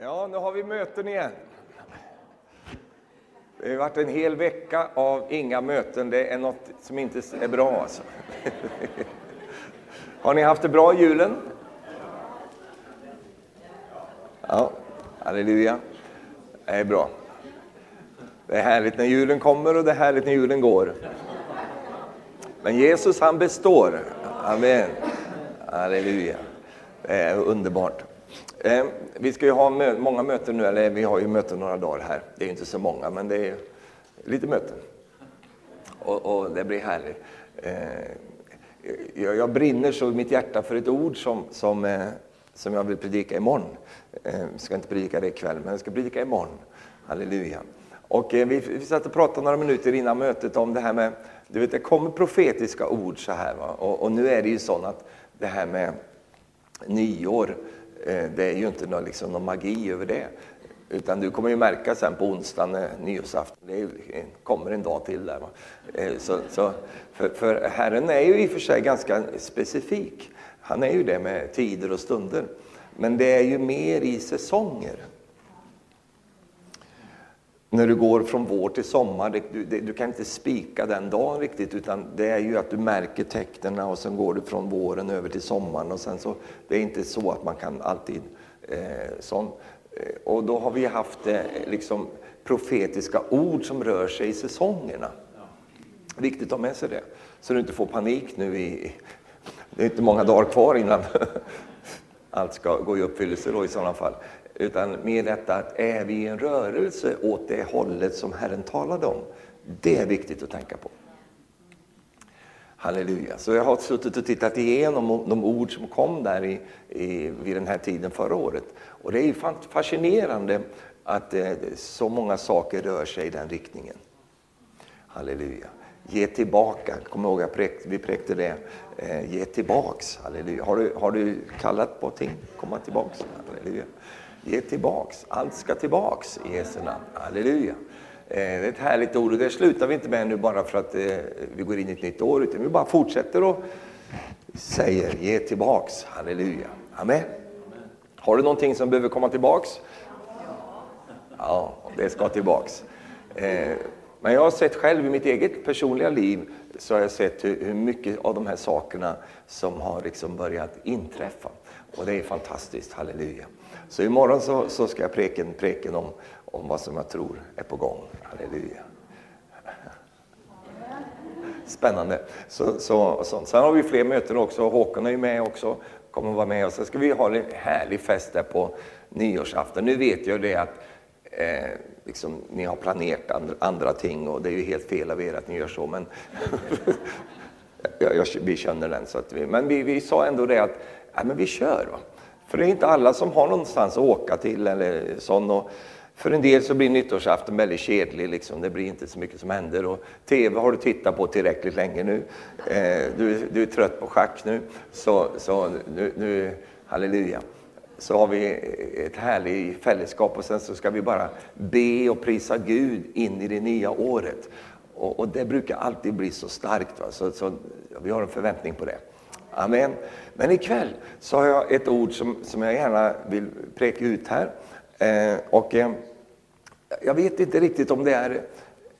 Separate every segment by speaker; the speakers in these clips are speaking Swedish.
Speaker 1: Ja, nu har vi möten igen. Det har varit en hel vecka av inga möten. Det är något som inte är bra. Alltså. Har ni haft det bra i julen? Ja, halleluja. Det är bra. Det är härligt när julen kommer och det är härligt när julen går. Men Jesus han består. Amen. Halleluja. Det är underbart. Eh, vi ska ju ha mö många möten nu, eller vi har ju möten några dagar här. Det är inte så många, men det är lite möten. Och, och det blir härligt. Eh, jag, jag, brinner så i mitt hjärta för ett ord som, som, eh, som jag vill predika imorgon. Eh, jag ska inte predika det ikväll, men jag ska predika imorgon. Halleluja. Och eh, vi, vi satt och pratade några minuter innan mötet om det här med, du vet det kommer profetiska ord så här. Va? Och, och nu är det ju så att det här med nyår, Eh, det är ju inte någon, liksom, någon magi över det. Utan du kommer ju märka sen på onsdagen, nyårsafton, det kommer en dag till där. Eh, så, så, för, för Herren är ju i och för sig ganska specifik. Han är ju det med tider och stunder. Men det är ju mer i säsonger när du går från vår till sommar, det, du, det, du, kan inte spika den dagen riktigt utan det är ju att du märker tecknen och sen går du från våren över till sommaren och sen så, det är inte så att man kan alltid eh, sån. Eh, och då har vi haft eh, liksom profetiska ord som rör sig i säsongerna. Viktigt att ha med sig det, så du inte får panik nu i, det är inte många dagar kvar innan allt ska gå i uppfyllelse då i sådana fall. Utan mer detta att är vi i en rörelse åt det hållet som Herren talade om? Det är viktigt att tänka på. Halleluja. Så jag har suttit och tittat igenom de ord som kom där i, i, vid den här tiden förra året. Och det är fascinerande att eh, så många saker rör sig i den riktningen. Halleluja. Ge tillbaka. Kom ihåg, jag präkt, vi präkte det. Eh, ge tillbaks. Halleluja. Har du, har du kallat på ting? Komma tillbaks. Halleluja. Ge tillbaks. Allt ska tillbaks i Jesu namn. Halleluja. Eh, det är ett härligt ord och det slutar vi inte med nu bara för att eh, vi går in i ett nytt år, utan vi bara fortsätter och säger ge tillbaks. Halleluja. Amen. Har du någonting som behöver komma tillbaks? Ja, det ska tillbaks. Eh, men jag har sett själv i mitt eget personliga liv, så har jag sett hur mycket av de här sakerna som har liksom börjat inträffa. Och det är fantastiskt, halleluja. Så imorgon så, så ska jag preka en preken om, om vad som jag tror är på gång. Halleluja. Spännande. Så, så, sånt. Sen har vi fler möten också. Håkan är ju med också. Kommer vara med. Och så ska vi ha en härlig fest där på nyårsafton. Nu vet jag det att eh, liksom, ni har planerat andra, andra, ting och det är ju helt fel av er att ni gör så. Men jag, jag, vi känner den. Så att vi, men vi, vi sa ändå det att ja, men vi kör. Va? För det är inte alla som har någonstans att åka till eller sån. Och för en del så blir nyttårsafton väldigt kedlig, liksom. det blir inte så mycket som händer. Och TV har du tittat på tillräckligt länge nu. Eh, du, du, är trött på schack nu, så, så nu, nu, halleluja. Så har vi ett härligt fällskap och sen så ska vi bara be och prisa Gud in i det nya året. Och, och det brukar alltid bli så starkt, va? Så, så vi har en förväntning på det. Amen. Men ikväll så har jag ett ord som, som jag gärna vill präka ut här. Eh, och, eh, jag vet inte riktigt om det är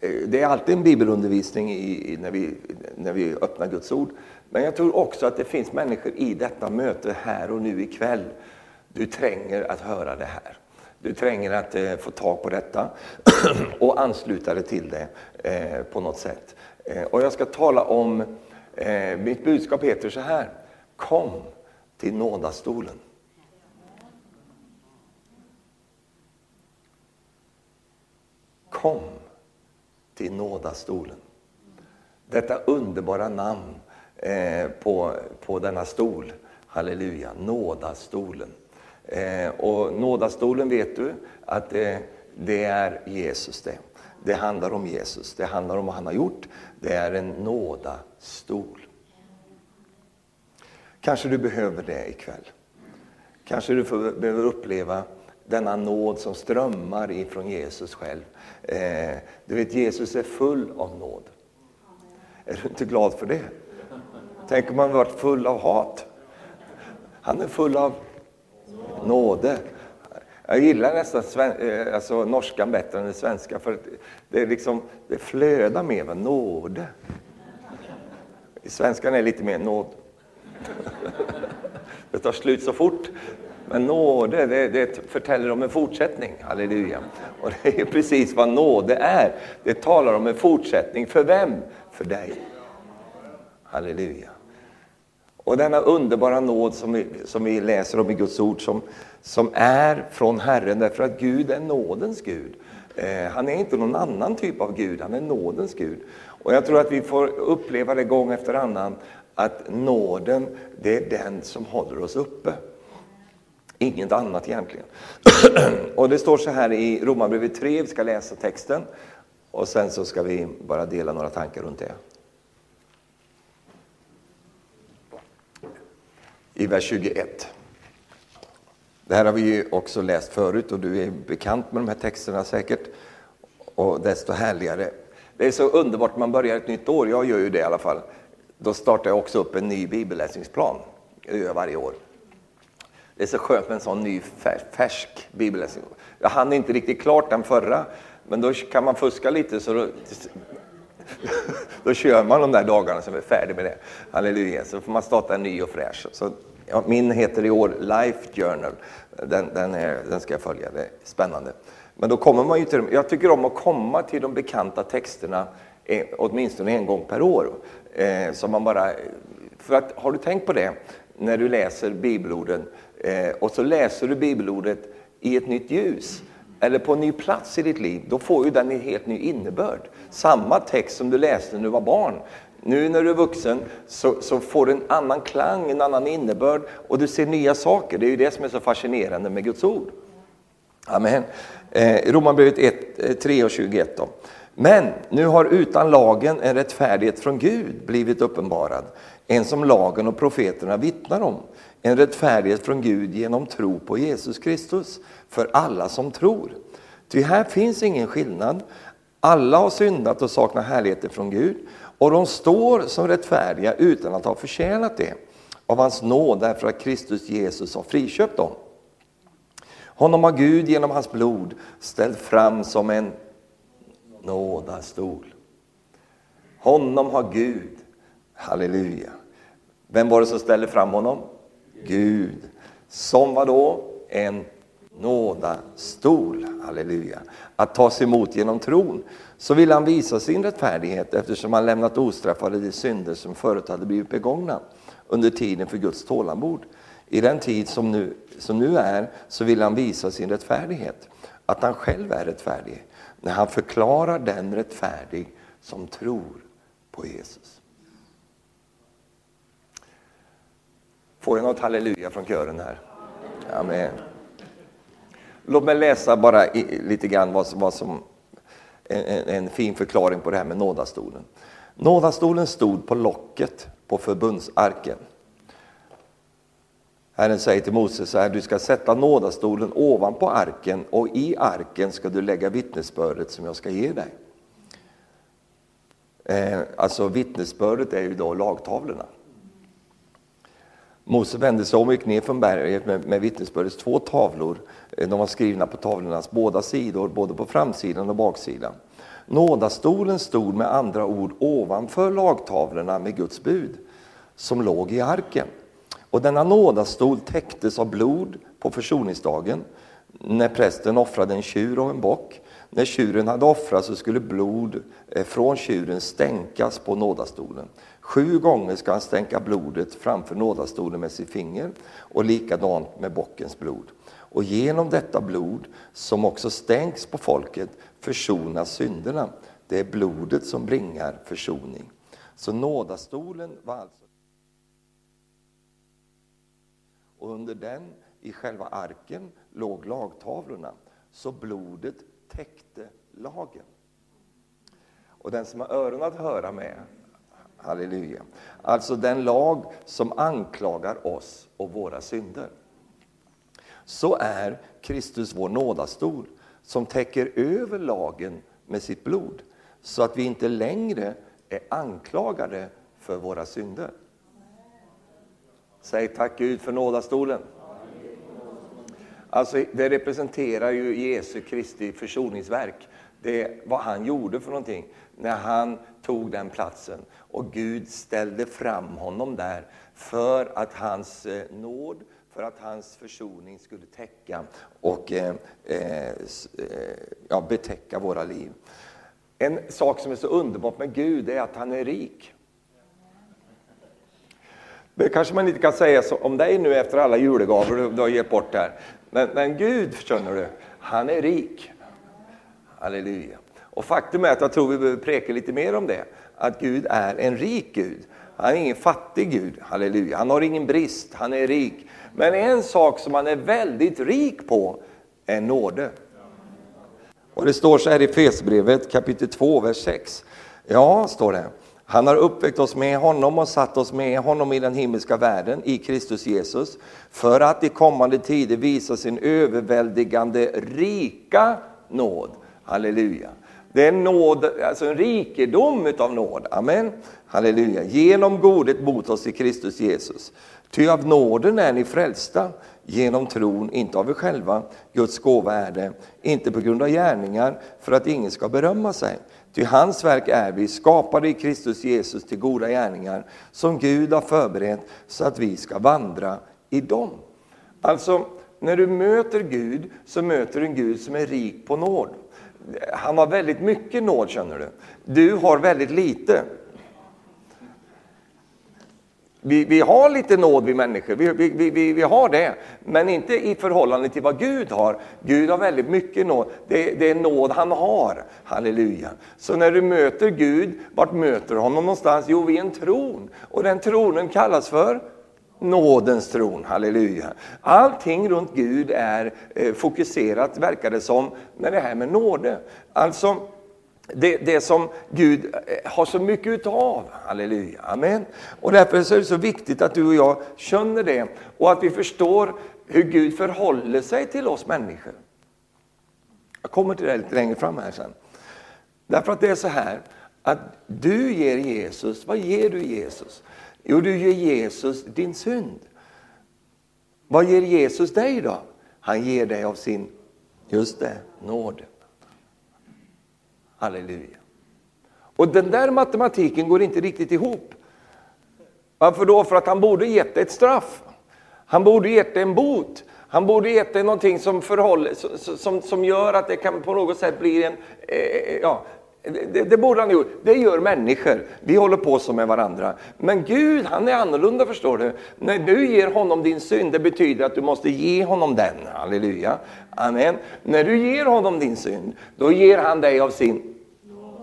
Speaker 1: eh, det är alltid en bibelundervisning i, i, när, vi, när vi öppnar Guds ord. Men jag tror också att det finns människor i detta möte här och nu ikväll. Du tränger att höra det här. Du tränger att eh, få tag på detta och ansluta dig till det eh, på något sätt. Eh, och jag ska tala om Eh, mitt budskap heter så här. Kom till nådastolen. Kom till nådastolen. Detta underbara namn eh, på, på denna stol. Halleluja, nådastolen. Eh, och nådastolen vet du att eh, det är Jesus det. Det handlar om Jesus, det handlar om vad han har gjort. Det är en Stol. Kanske du behöver det ikväll. Kanske du behöver uppleva denna nåd som strömmar ifrån Jesus själv. Eh, du vet, Jesus är full av nåd. Är du inte glad för det? Tänk om han varit full av hat. Han är full av nåde. Jag gillar nästan sven, eh, alltså, norskan bättre än den svenska för det, är liksom, det flödar mer med nåde. I svenskan är det lite mer nåd. Det tar slut så fort. Men nåde, det, det förtäller om en fortsättning. Halleluja. Och det är precis vad nåde är. Det talar om en fortsättning. För vem? För dig. Halleluja. Och denna underbara nåd som vi, som vi läser om i Guds ord som, som är från Herren därför att Gud är nådens Gud. Eh, han är inte någon annan typ av Gud, han är nådens Gud. Och jag tror att vi får uppleva det gång efter annan att nåden, det är den som håller oss uppe. Inget annat egentligen. och det står så här i Romarbrevet 3, vi ska läsa texten och sen så ska vi bara dela några tankar runt det. I vers 21. Det här har vi ju också läst förut och du är bekant med de här texterna säkert. Och desto härligare. Det är så underbart man börjar ett nytt år, jag gör ju det i alla fall. Då startar jag också upp en ny bibelläsningsplan. Det gör jag varje år. Det är så skönt med en sån ny färsk bibelläsning. Jag hann inte riktigt klart den förra, men då kan man fuska lite så då, då kör man de där dagarna som är färdig med det. Halleluja, så får man starta en ny och fräsch. Så, ja, min heter i år Life Journal. Den, den, är, den ska jag följa, det är spännande. Men då kommer man ju till dem. Jag tycker om att komma till de bekanta texterna eh, åtminstone en gång per år. Eh, så man bara, för att, har du tänkt på det när du läser bibelorden eh, och så läser du bibelordet i ett nytt ljus eller på en ny plats i ditt liv, då får ju den en helt ny innebörd. Samma text som du läste när du var barn. Nu när du är vuxen så, så får du en annan klang, en annan innebörd och du ser nya saker. Det är ju det som är så fascinerande med Guds ord. Amen. Eh, Romarbrevet 3 eh, och 21 då. Men nu har utan lagen en rättfärdighet från Gud blivit uppenbarad, en som lagen och profeterna vittnar om. En rättfärdighet från Gud genom tro på Jesus Kristus för alla som tror. Ty här finns ingen skillnad. Alla har syndat och saknar härligheter från Gud och de står som rättfärdiga utan att ha förtjänat det av hans nåd därför att Kristus Jesus har friköpt dem. Honom har Gud genom hans blod ställt fram som en nådastol. Honom har Gud, halleluja. Vem var det som ställde fram honom? Gud. Som var då en nådastol, halleluja. Att tas emot genom tron. Så vill han visa sin rättfärdighet eftersom han lämnat ostraffade de synder som förut hade blivit begångna under tiden för Guds tålamod. I den tid som nu, som nu är så vill han visa sin rättfärdighet, att han själv är rättfärdig, när han förklarar den rättfärdig som tror på Jesus. Får jag något halleluja från kören här? Amen. Låt mig läsa bara lite grann vad som, vad som en, en, fin förklaring på det här med nådastolen. Nådastolen stod på locket på förbundsarken. Herren säger till Moses så här, du ska sätta nådastolen ovanpå arken och i arken ska du lägga vittnesbördet som jag ska ge dig. Eh, alltså vittnesbördet är ju då lagtavlorna. Mose vände sig om och gick ner från berget med, med vittnesbördets två tavlor. Eh, de var skrivna på tavlornas båda sidor, både på framsidan och baksidan. Nådastolen stod med andra ord ovanför lagtavlorna med Guds bud, som låg i arken. Och denna nådastol täcktes av blod på försoningsdagen, när prästen offrade en tjur och en bock. När tjuren hade offrats så skulle blod eh, från tjuren stänkas på nådastolen. Sju gånger ska han stänka blodet framför nådastolen med sitt finger och likadant med bockens blod. Och genom detta blod, som också stänks på folket, försonas synderna. Det är blodet som bringar försoning. Så nådastolen var alltså... Och under den, i själva arken, låg lagtavlorna. Så blodet täckte lagen. Och den som har öron att höra med, halleluja. Alltså den lag som anklagar oss och våra synder. Så är Kristus vår nådastol som täcker över lagen med sitt blod så att vi inte längre är anklagade för våra synder. Säg tack Gud för nådastolen. Alltså, det representerar ju Jesu Kristi försoningsverk. Det vad han gjorde för någonting när han tog den platsen. Och Gud ställde fram honom där för att hans eh, nåd, för att hans försoning skulle täcka och eh, eh, eh, ja, betäcka våra liv. En sak som är så underbart med Gud är att han är rik. Det kanske man inte kan säga om dig nu efter alla julegaver du har gett bort här. Men, men Gud, förstår du, han är rik. Halleluja. Och faktum är att jag tror vi behöver preka lite mer om det. Att Gud är en rik Gud. Han är ingen fattig Gud, halleluja. Han har ingen brist, han är rik. Men en sak som han är väldigt rik på är nåde. Och det står så här i Fesbrevet kapitel 2, vers 6. Ja, står det. Han har uppväckt oss med honom och satt oss med honom i den himmelska världen, i Kristus Jesus, för att i kommande tider visa sin överväldigande rika nåd. Halleluja. Det är nåd, alltså en rikedom utav nåd. Amen. Halleluja. Genom godhet mot oss i Kristus Jesus. Ty av nåden är ni frälsta genom tron, inte av er själva. Guds gåva är det, inte på grund av gärningar, för att ingen ska berömma sig. Ty hans verk är vi, skapade i Kristus Jesus till goda gärningar, som Gud har förberett så att vi ska vandra i dem. Alltså, när du möter Gud så möter du en Gud som är rik på nåd. Han har väldigt mycket nåd känner du. Du har väldigt lite. Vi, vi har lite nåd vi människor, vi, vi, vi, vi har det. Men inte i förhållande till vad Gud har. Gud har väldigt mycket nåd. Det, det är nåd han har. Halleluja. Så när du möter Gud, vart möter du honom någonstans? Jo, vid en tron. Och den tronen kallas för nådens tron, halleluja. Allting runt Gud är eh, fokuserat, verkar det som, med det här med nåde. Alltså, det, det som Gud eh, har så mycket utav. Halleluja, amen. Och därför är det så viktigt att du och jag känner det och att vi förstår hur Gud förhåller sig till oss människor. Jag kommer till det lite längre fram här sen. Därför att det är så här att du ger Jesus, vad ger du Jesus? Jo, du ger Jesus din synd. Vad ger Jesus dig då? Han ger dig av sin, just det, nåd. Halleluja. Och den där matematiken går inte riktigt ihop. Varför då? För att han borde gett dig ett straff. Han borde gett dig en bot. Han borde gett dig någonting som, förhåller, som, som gör att det kan på något sätt bli en, eh, eh ja, det, det borde han ha gjort. Det gör människor. Vi håller på så med varandra. Men Gud, han är annorlunda förstår du. När du ger honom din synd, det betyder att du måste ge honom den. Halleluja. Amen. När du ger honom din synd, då ger han dig av sin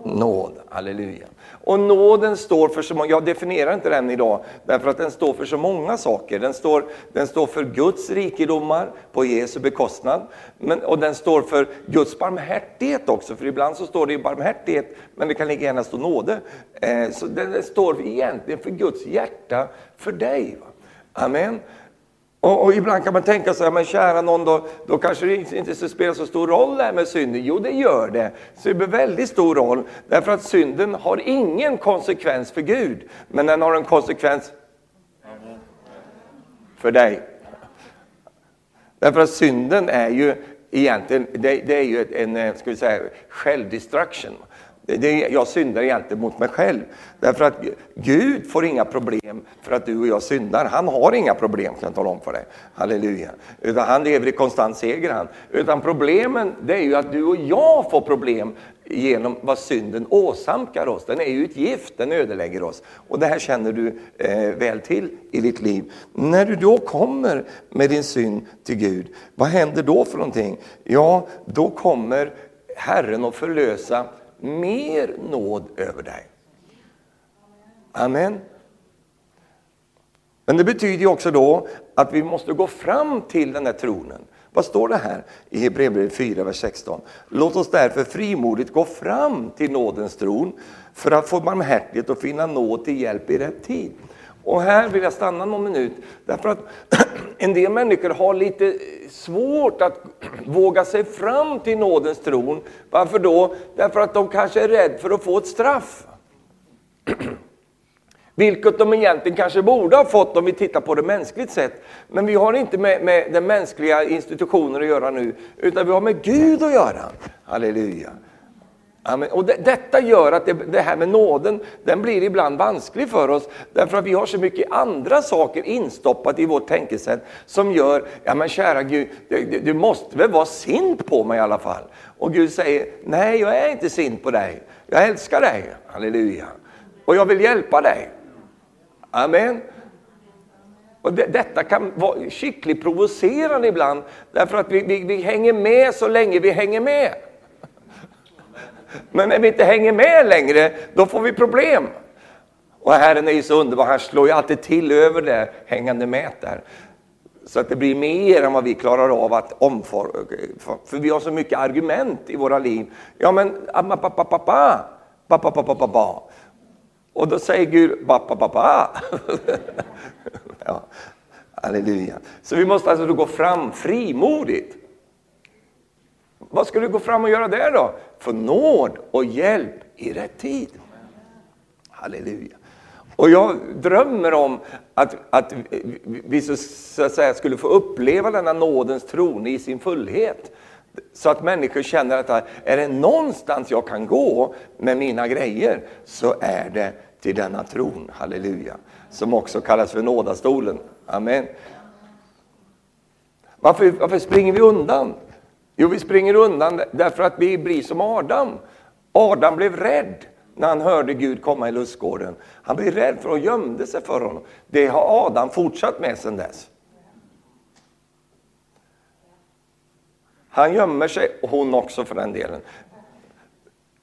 Speaker 1: nåd. Halleluja. Och nåden står för så många, jag definierar inte den idag, därför att den står för så många saker. Den står, den står för Guds rikedomar på Jesu bekostnad. Men, och den står för Guds barmhärtighet också, för ibland så står det barmhärtighet, men det kan lika gärna stå nåde. Eh, så den, den står egentligen för Guds hjärta för dig. Va? Amen. Och, och, ibland kan man tänka sig, men kära någon, då, då kanske det inte spelar så stor roll det här med synden. Jo, det gör det. Så det spelar väldigt stor roll, därför att synden har ingen konsekvens för Gud, men den har en konsekvens för dig. Därför att synden är ju egentligen, det, det är ju en, eh, ska vi säga, självdestruction. Det, jag syndar egentligen mot mig själv. Därför att Gud får inga problem för att du och jag syndar. Han har inga problem kan jag tala om för dig. Halleluja. Utan han lever i konstant seger han. Utan problemen det är ju att du och jag får problem genom vad synden åsamkar oss. Den är ju ett gift, den ödelägger oss. Och det här känner du eh, väl till i ditt liv. När du då kommer med din synd till Gud, vad händer då för någonting? Ja, då kommer Herren att förlösa mer nåd över dig. Amen. Men det betyder ju också då att vi måste gå fram till den här tronen. Vad står det här i Hebreerbrevet 4, vers 16? Låt oss därför frimodigt gå fram till nådens tron för att få barmhärtighet och finna nåd till hjälp i rätt tid. Och här vill jag stanna någon minut, därför att en del människor har lite svårt att våga sig fram till nådens tron. Varför då? Därför att de kanske är rädda för att få ett straff. Vilket de egentligen kanske borde ha fått om vi tittar på det mänskligt sett. Men vi har inte med, med den mänskliga institutionen att göra nu, utan vi har med Gud att göra. Halleluja. Amen. Och det, detta gör att det, det, här med nåden, den blir ibland vansklig för oss. Därför att vi har så mycket andra saker instoppat i vårt tänkesätt som gör, ja men kära Gud, du, du måste väl vara sint på mig i alla fall. Och Gud säger, nej jag är inte sint på dig. Jag älskar dig, halleluja. Och jag vill hjälpa dig. Amen. Och det, detta kan vara skickligt provocerande ibland, därför att vi, vi, vi hänger med så länge vi hänger med. Men när vi inte hänger med längre, då får vi problem. Och Herren är ju så underbar, han slår ju alltid till över det hängande mät där. Så att det blir mer än vad vi klarar av att omforma. För vi har så mycket argument i våra liv. Ja men, och då säger Gud, pappa, ja, halleluja. Så vi måste alltså gå fram frimodigt. Vad ska du gå fram och göra där då? Få nåd och hjälp i rätt tid. Halleluja. Och jag drömmer om att, att vi så, så att säga, skulle få uppleva denna nådens tron i sin fullhet. Så att människor känner att är det någonstans jag kan gå med mina grejer så är det till denna tron, halleluja, som också kallas för nådastolen. Amen. Varför, varför springer vi undan? Jo, vi springer undan därför att vi blir som Adam. Adam blev rädd när han hörde Gud komma i lustgården. Han blev rädd för och gömde sig för honom. Det har Adam fortsatt med sedan dess. Han gömmer sig, och hon också för den delen.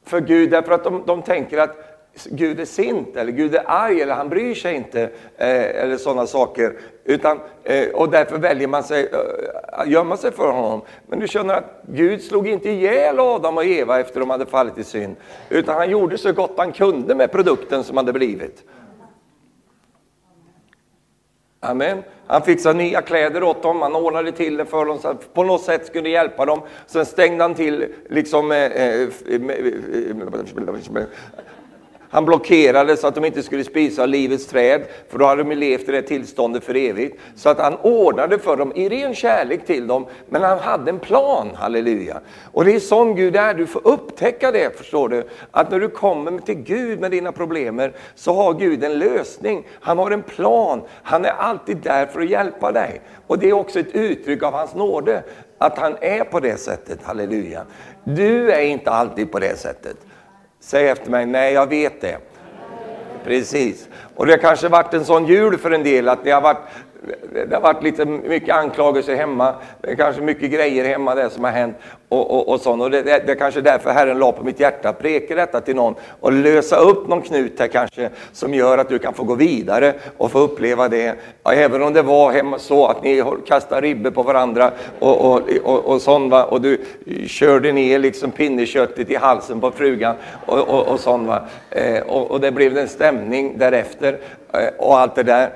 Speaker 1: För Gud, därför att de, de tänker att Gud är sint eller Gud är arg eller han bryr sig inte eh, eller sådana saker. Utan, eh, och därför väljer man sig, eh, gömma sig för honom. Men du känner att Gud slog inte ihjäl Adam och Eva efter de hade fallit i synd. Utan han gjorde så gott han kunde med produkten som hade blivit. Amen. Han fixade nya kläder åt dem, han ordnade till det för dem så att på något sätt skulle hjälpa dem. Sen stängde han till liksom, eh, eh, han blockerade så att de inte skulle spisa av livets träd, för då hade de levt i det tillståndet för evigt. Så att han ordnade för dem i ren kärlek till dem, men han hade en plan, halleluja. Och det är sån Gud är, du får upptäcka det, förstår du. Att när du kommer till Gud med dina problem, så har Gud en lösning. Han har en plan, han är alltid där för att hjälpa dig. Och det är också ett uttryck av hans nåde, att han är på det sättet, halleluja. Du är inte alltid på det sättet. Säg efter mig, nej jag vet det. Precis. Och det har kanske varit en sån jul för en del att det har varit det har varit lite mycket anklagelser hemma, det är kanske mycket grejer hemma där som har hänt. Och, och, och, sånt. och det, det, det är kanske därför Herren la på mitt hjärta att preka detta till någon och lösa upp någon knut här kanske som gör att du kan få gå vidare och få uppleva det. Ja, även om det var hemma så att ni kastade ribbor på varandra och, och, och, och sånt va? och du körde ner liksom pinneköttet i halsen på frugan och, och, och sånt va? Eh, och, och det blev en stämning därefter eh, och allt det där.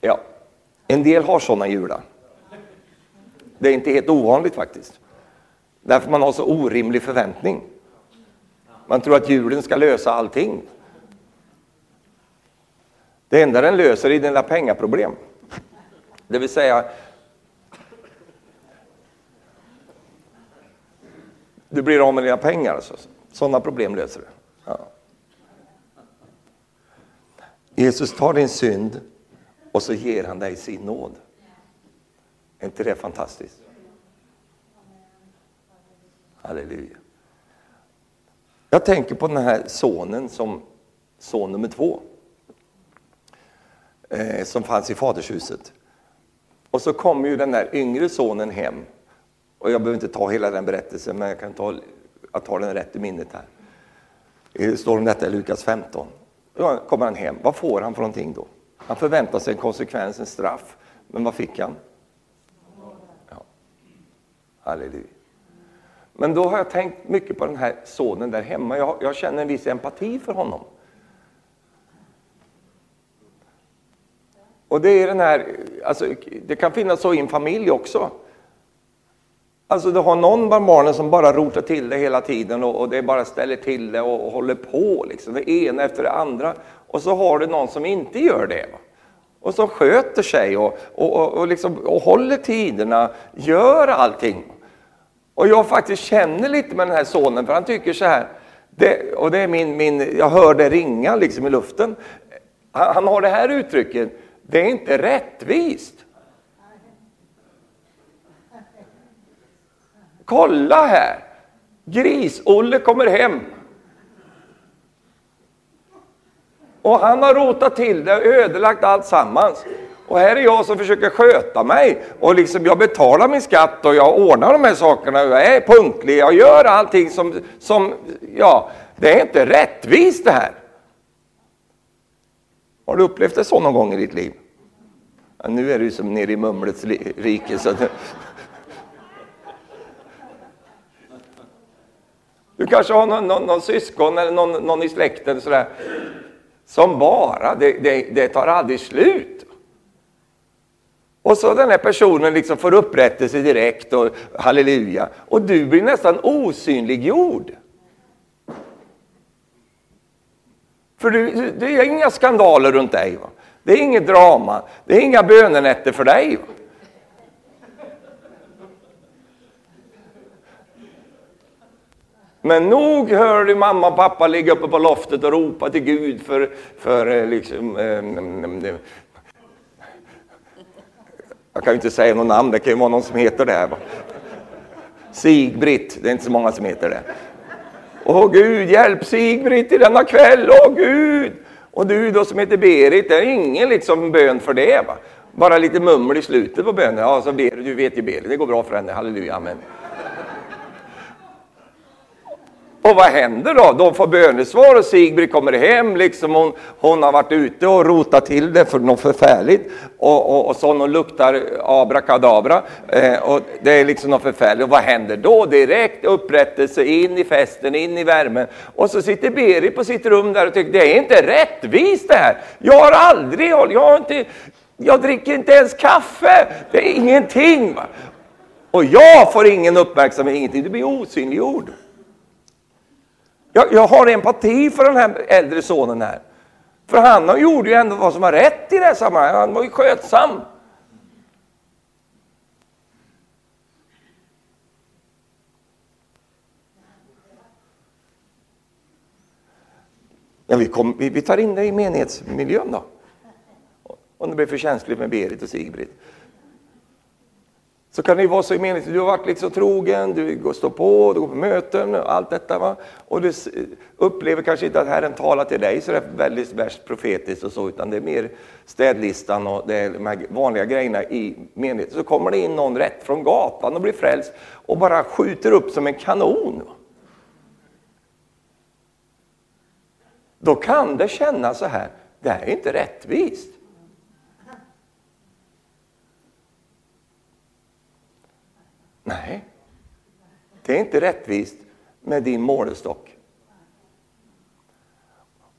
Speaker 1: Ja, en del har sådana jular. Det är inte helt ovanligt faktiskt. Därför man har så orimlig förväntning. Man tror att julen ska lösa allting. Det enda den löser är dina pengaproblem. Det vill säga, du blir av med dina pengar. Alltså. Sådana problem löser du. Ja. Jesus tar din synd och så ger han dig sin nåd. Är inte det fantastiskt? Halleluja. Jag tänker på den här sonen som son nummer två. Eh, som fanns i fadershuset. Och så kommer ju den där yngre sonen hem. Och jag behöver inte ta hela den berättelsen, men jag kan ta, jag tar den rätt i minnet här. Eh, det står om detta i Lukas 15. Då kommer han hem. Vad får han för någonting då? Han förväntade sig en konsekvens, en straff. Men vad fick han? Ja. Halleluja. Men då har jag tänkt mycket på den här sonen där hemma. Jag, jag känner en viss empati för honom. Och det är den här, alltså, det kan finnas så i en familj också. Alltså du har någon bland barnen som bara rotar till det hela tiden och, och det bara ställer till det och, och, håller på liksom, det ena efter det andra. Och så har du någon som inte gör det. Och som sköter sig och, och, och, liksom, och håller tiderna, gör allting. Och jag faktiskt känner lite med den här sonen för han tycker så här, det, och det är min, min, jag hör det ringa liksom i luften. Han, han har det här uttrycket, det är inte rättvist. Kolla här! Gris-Olle kommer hem. Och han har rotat till det, ödelagt allt sammans. Och här är jag som försöker sköta mig. Och liksom jag betalar min skatt och jag ordnar de här sakerna. Jag är punktlig, jag gör allting som, som ja, det är inte rättvist det här. Har du upplevt det så någon gång i ditt liv? Ja, nu är du som nere i mumlets rike. Så det... Du kanske har någon, någon, någon syskon eller någon, någon i släkten sådär, som bara, det, det, det tar aldrig slut. Och så den här personen liksom får upprättelse direkt och halleluja. Och du blir nästan osynliggjord. För du, det är inga skandaler runt dig. Va? Det är inget drama. Det är inga bönenätter för dig. Va? Men nog hör du mamma och pappa ligga uppe på loftet och ropa till Gud för, för eh, liksom, eh, jag kan ju inte säga något namn, det kan ju vara någon som heter det här. Sigbritt, det är inte så många som heter det. Åh Gud, hjälp Sigbritt i denna kväll, åh Gud! Och du då som heter Berit, det är ingen liksom bön för det. Va? Bara lite mummel i slutet på bönen. Ja, så ber, du vet ju Berit, det går bra för henne, halleluja, amen. Och vad händer då? De får bönesvar och Sigbrit kommer hem. Liksom hon, hon har varit ute och rotat till det för något förfärligt. Och, och, och så hon luktar abrakadabra. Eh, och det är liksom något förfärligt. Och vad händer då? Direkt upprättelse in i festen, in i värmen. Och så sitter Berit på sitt rum där och tycker det är inte rättvist det här. Jag har aldrig, jag har inte, jag dricker inte ens kaffe. Det är ingenting. Va? Och jag får ingen uppmärksamhet, ingenting. Du blir osynliggjord. Jag, jag har empati för den här äldre sonen här. För han gjorde ju ändå vad som var rätt i det här sammanhanget. Han var ju skötsam. Ja, vi, kom, vi, vi, tar in det i menighetsmiljön då. Om det blir för känsligt med Berit och Sigbrit så kan det ju vara så i meningen, du har varit liksom trogen, du står på, du går på möten och allt detta. Va? Och du upplever kanske inte att Herren talar till dig så det är väldigt värst profetiskt och så, utan det är mer städlistan och det är de här vanliga grejerna i meningen. Så kommer det in någon rätt från gatan och blir frälst och bara skjuter upp som en kanon. Va? Då kan det kännas så här, det här är inte rättvist. Nej, det är inte rättvist med din målestock.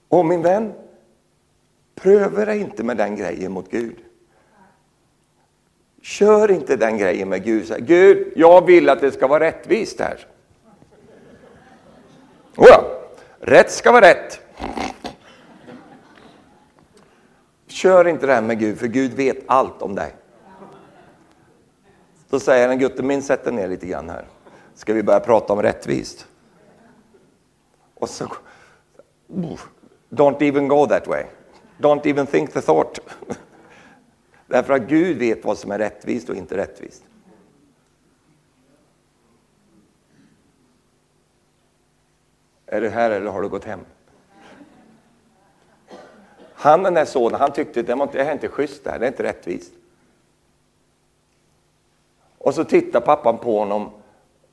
Speaker 1: Och min vän, pröva dig inte med den grejen mot Gud. Kör inte den grejen med Gud. Gud, jag vill att det ska vara rättvist här. Oh rätt ska vara rätt. Kör inte det här med Gud, för Gud vet allt om dig. Då säger han, Gutte min, sätt dig ner lite grann här. Ska vi börja prata om rättvist? Och så, don't even go that way. Don't even think the thought. Därför att Gud vet vad som är rättvist och inte rättvist. Är du här eller har du gått hem? Han den där sonen, han tyckte att det här är inte schysst, det här, det är inte rättvist. Och så tittar pappan på honom.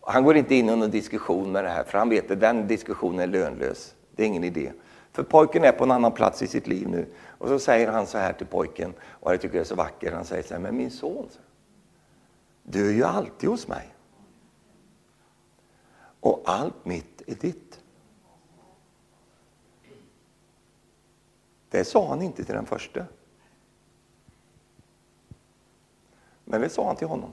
Speaker 1: Han går inte in i någon diskussion med det här, för han vet att den diskussionen är lönlös. Det är ingen idé. För pojken är på en annan plats i sitt liv nu. Och så säger han så här till pojken, och jag tycker det är så vackert. Han säger så här, men min son, du är ju alltid hos mig. Och allt mitt är ditt. Det sa han inte till den första. Men det sa han till honom.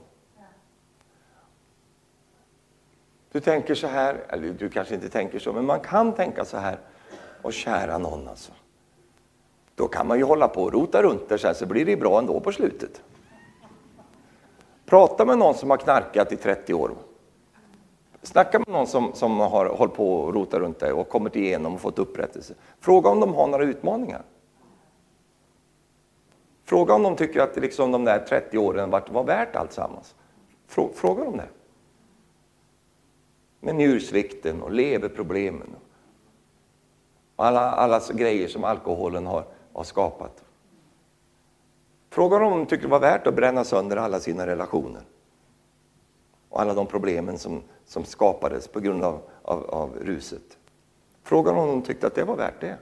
Speaker 1: Du tänker så här, eller du kanske inte tänker så, men man kan tänka så här. Och kära någon alltså. Då kan man ju hålla på och rota runt det sen så blir det bra ändå på slutet. Prata med någon som har knarkat i 30 år. Snacka med någon som, som har hållit på och rotat runt det och kommit igenom och fått upprättelse. Fråga om de har några utmaningar. Fråga om de tycker att liksom de där 30 åren var, var värt alltsammans. Fråga dem det. Med njursvikten och leverproblemen. Och alla, alla grejer som alkoholen har, har skapat. Fråga dem om de tycker det var värt att bränna sönder alla sina relationer. Och alla de problemen som, som skapades på grund av, av, av ruset. Fråga dem om de tyckte att det var värt det.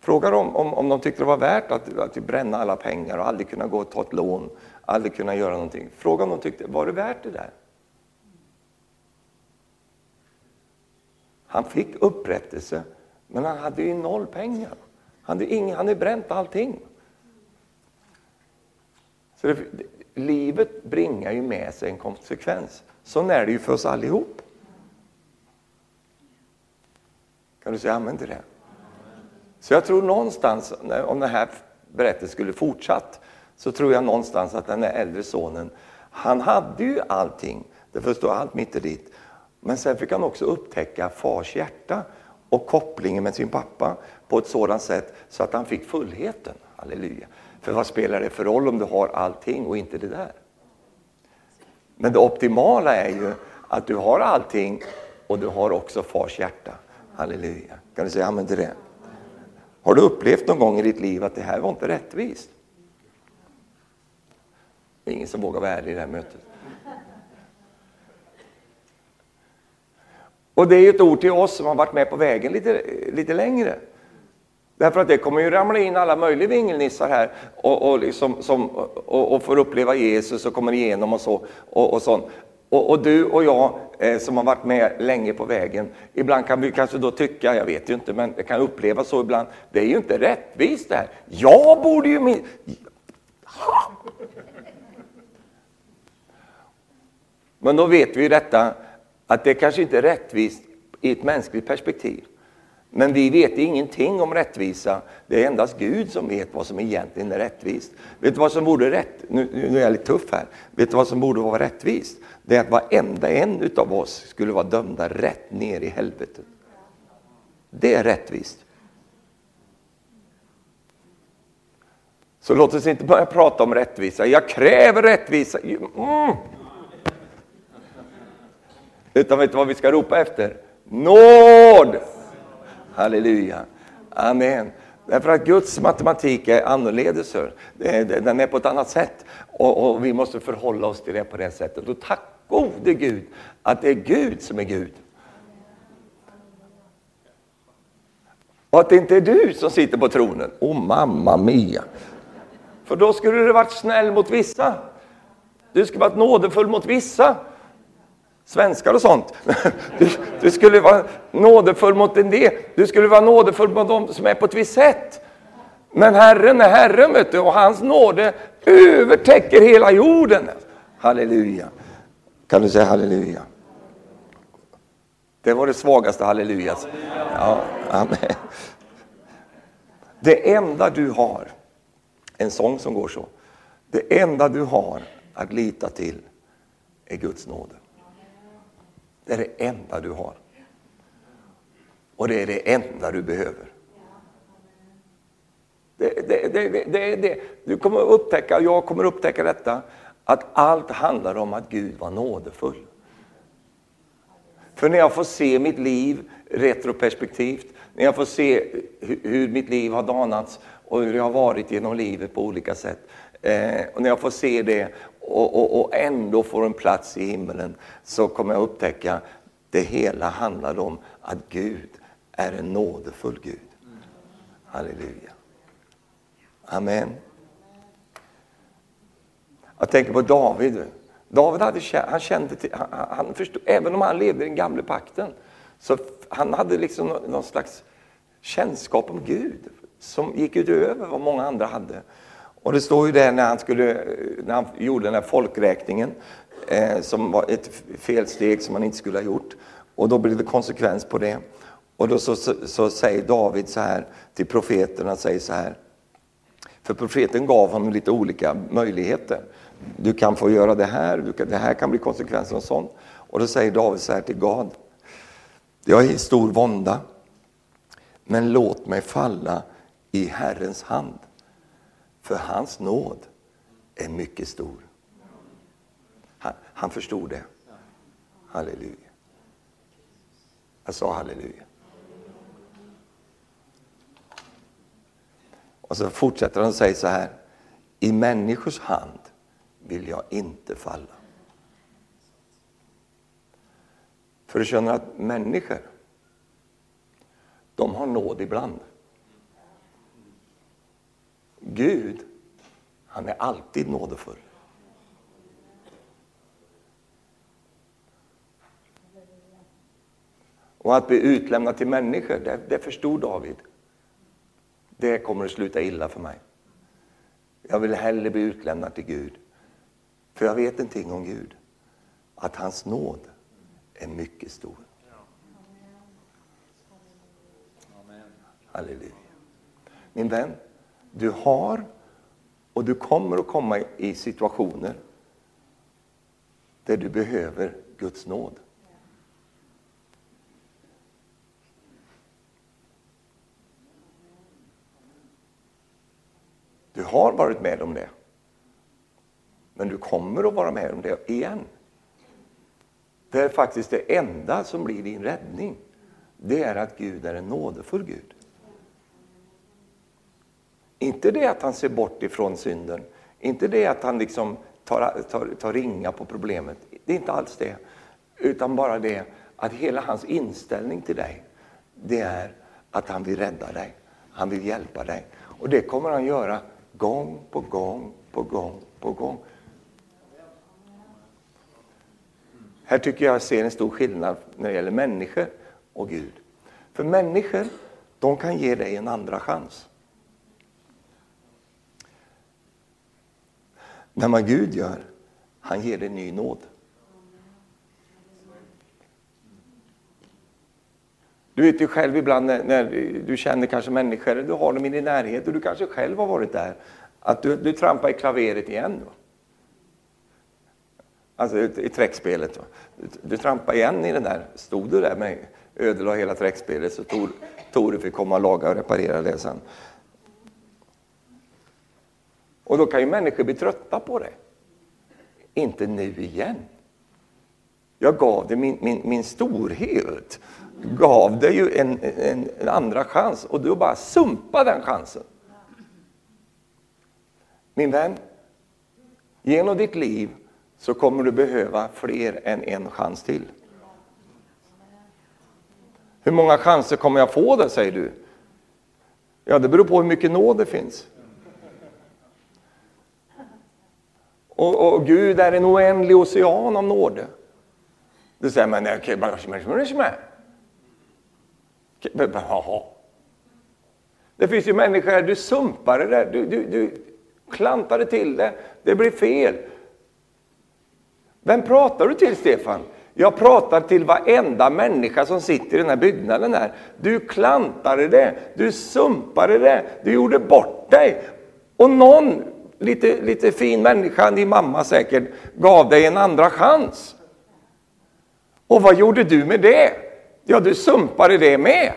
Speaker 1: Fråga dem om, om de tyckte det var värt att, att bränna alla pengar och aldrig kunna gå och ta ett lån, aldrig kunna göra någonting. Fråga om de tyckte, var det värt det där? Han fick upprättelse, men han hade ju noll pengar. Han hade, ing, han hade bränt allting. Så det, livet bringar ju med sig en konsekvens. Så är det ju för oss allihop. Kan du säga amen till det? Så jag tror någonstans, om den här berättelsen skulle fortsatt, så tror jag någonstans att den här äldre sonen, han hade ju allting. Det förstår allt mitt i ditt, men sen fick han också upptäcka fars hjärta och kopplingen med sin pappa på ett sådant sätt så att han fick fullheten. Halleluja. För vad spelar det för roll om du har allting och inte det där? Men det optimala är ju att du har allting och du har också fars hjärta. Halleluja. Kan du säga amen till det? Har du upplevt någon gång i ditt liv att det här var inte rättvist? Det är ingen som vågar vara ärlig i det här mötet. Och det är ju ett ord till oss som har varit med på vägen lite, lite längre. Därför att det kommer ju ramla in alla möjliga vingelnissar här och, och, liksom, som, och, och får uppleva Jesus och kommer igenom och så. Och, och sånt. Och, och, du och jag eh, som har varit med länge på vägen, ibland kan vi kanske då tycka, jag vet ju inte, men det kan upplevas så ibland, det är ju inte rättvist det här. Jag borde ju... Min... Men då vet vi detta, att det kanske inte är rättvist i ett mänskligt perspektiv. Men vi vet ingenting om rättvisa. Det är endast Gud som vet vad som egentligen är rättvist. Vet du vad som borde rätt? Nu, nu är jag lite tuff här. Vet du vad som borde vara rättvist? Det är att varenda en utav oss skulle vara dömda rätt ner i helvetet. Det är rättvist. Så låt oss inte börja prata om rättvisa. Jag kräver rättvisa. Mm. Utan vet du vad vi ska ropa efter? Nåd! Halleluja. Amen. Därför att Guds matematik är annorledes. Den är på ett annat sätt. Och, och, vi måste förhålla oss till det på det sättet. Och tack gode Gud att det är Gud som är Gud. Och att det inte är du som sitter på tronen. Oh mamma mia. För då skulle du varit snäll mot vissa. Du skulle varit nådefull mot vissa svenskar och sånt. Du, du, skulle vara nådefull mot en del. Du skulle vara nådefull mot dem som är på ett visst sätt. Men Herren är Herren vet du, och hans nåde övertäcker hela jorden. Halleluja. Kan du säga halleluja? Det var det svagaste halleluja. Ja, amen. Det enda du har, en sång som går så. Det enda du har att lita till är Guds nåde. Det är det enda du har. Och det är det enda du behöver. Det, det, det, det, det. Du kommer upptäcka, jag kommer upptäcka detta, att allt handlar om att Gud var nådefull. För när jag får se mitt liv retroperspektivt, när jag får se hur mitt liv har danats och hur det har varit genom livet på olika sätt. Eh, och när jag får se det och, och, och ändå får en plats i himlen så kommer jag upptäcka det hela handlar om att Gud är en nådefull Gud. Halleluja. Amen. Jag tänker på David. David hade, han kände till, han, han förstod, även om han levde i den gamla pakten, så han hade liksom någon slags kännskap om Gud som gick utöver vad många andra hade. Och det står ju där när han, skulle, när han gjorde den här folkräkningen, eh, som var ett felsteg som han inte skulle ha gjort. Och då blev det konsekvens på det. Och då så, så, så säger David så här till profeterna, säger så här. För profeten gav honom lite olika möjligheter. Du kan få göra det här, du kan, det här kan bli konsekvensen och sånt. Och då säger David så här till Gad. Jag är i stor vånda, men låt mig falla i Herrens hand. För hans nåd är mycket stor. Han, han förstod det. Halleluja. Jag sa halleluja. Och så fortsätter han och säger så här. I människors hand vill jag inte falla. För du känner att människor, de har nåd ibland. Gud, han är alltid nådefull. Och att bli utlämnad till människor, det, det förstod David. Det kommer att sluta illa för mig. Jag vill hellre bli utlämnad till Gud. För jag vet någonting om Gud. Att hans nåd är mycket stor. Halleluja. Min vän, du har och du kommer att komma i situationer där du behöver Guds nåd. Du har varit med om det. Men du kommer att vara med om det igen. Det är faktiskt det enda som blir din räddning. Det är att Gud är en nådefull Gud. Inte det att han ser bort ifrån synden, inte det att han liksom tar, tar, tar ringa på problemet. Det är inte alls det. Utan bara det att hela hans inställning till dig, det är att han vill rädda dig. Han vill hjälpa dig. Och det kommer han göra gång på gång på gång på gång. Här tycker jag ser en stor skillnad när det gäller människor och Gud. För människor, de kan ge dig en andra chans. Men vad Gud gör, han ger dig ny nåd. Du vet ju själv ibland när, när, du känner kanske människor, du har dem i din närhet och du kanske själv har varit där, att du, du trampar i klaveret igen. Då. Alltså i träckspelet. Då. Du, du trampar igen i den där, stod du där med ödelade hela träckspelet så Tor, Tore fick komma och laga och reparera det sen. Och då kan ju människor bli trötta på det. Inte nu igen. Jag gav dig min, min, min storhet gav dig ju en, en, en, andra chans och du bara sumpa den chansen. Min vän, genom ditt liv så kommer du behöva fler än en chans till. Hur många chanser kommer jag få då, säger du? Ja, det beror på hur mycket nåd det finns. Och, och Gud är en oändlig ocean av nåde. Du säger, men okej, bara Jaha. Det finns ju människor, du sumpar det där, du, du, du klantar det till det, det blir fel. Vem pratar du till, Stefan? Jag pratar till varenda människa som sitter i den här byggnaden här. Du klantade det, du sumpade det, du gjorde bort dig. Och någon, lite, lite fin människa, din mamma säkert, gav dig en andra chans. Och vad gjorde du med det? Ja, du sumpade det med.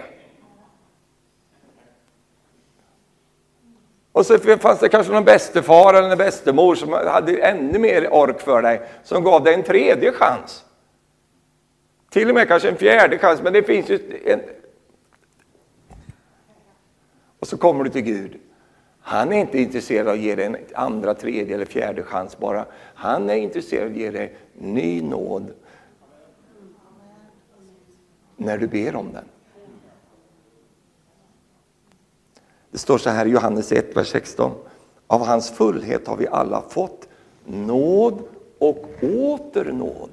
Speaker 1: Och så fanns det kanske någon bästefar eller en bästemor som hade ännu mer ork för dig, som gav dig en tredje chans. Till och med kanske en fjärde chans, men det finns ju en... Och så kommer du till Gud. Han är inte intresserad av att ge dig en andra, tredje eller fjärde chans bara. Han är intresserad av att ge dig ny nåd när du ber om den. Det står så här i Johannes 1, vers 16. Av hans fullhet har vi alla fått nåd och åter nåd.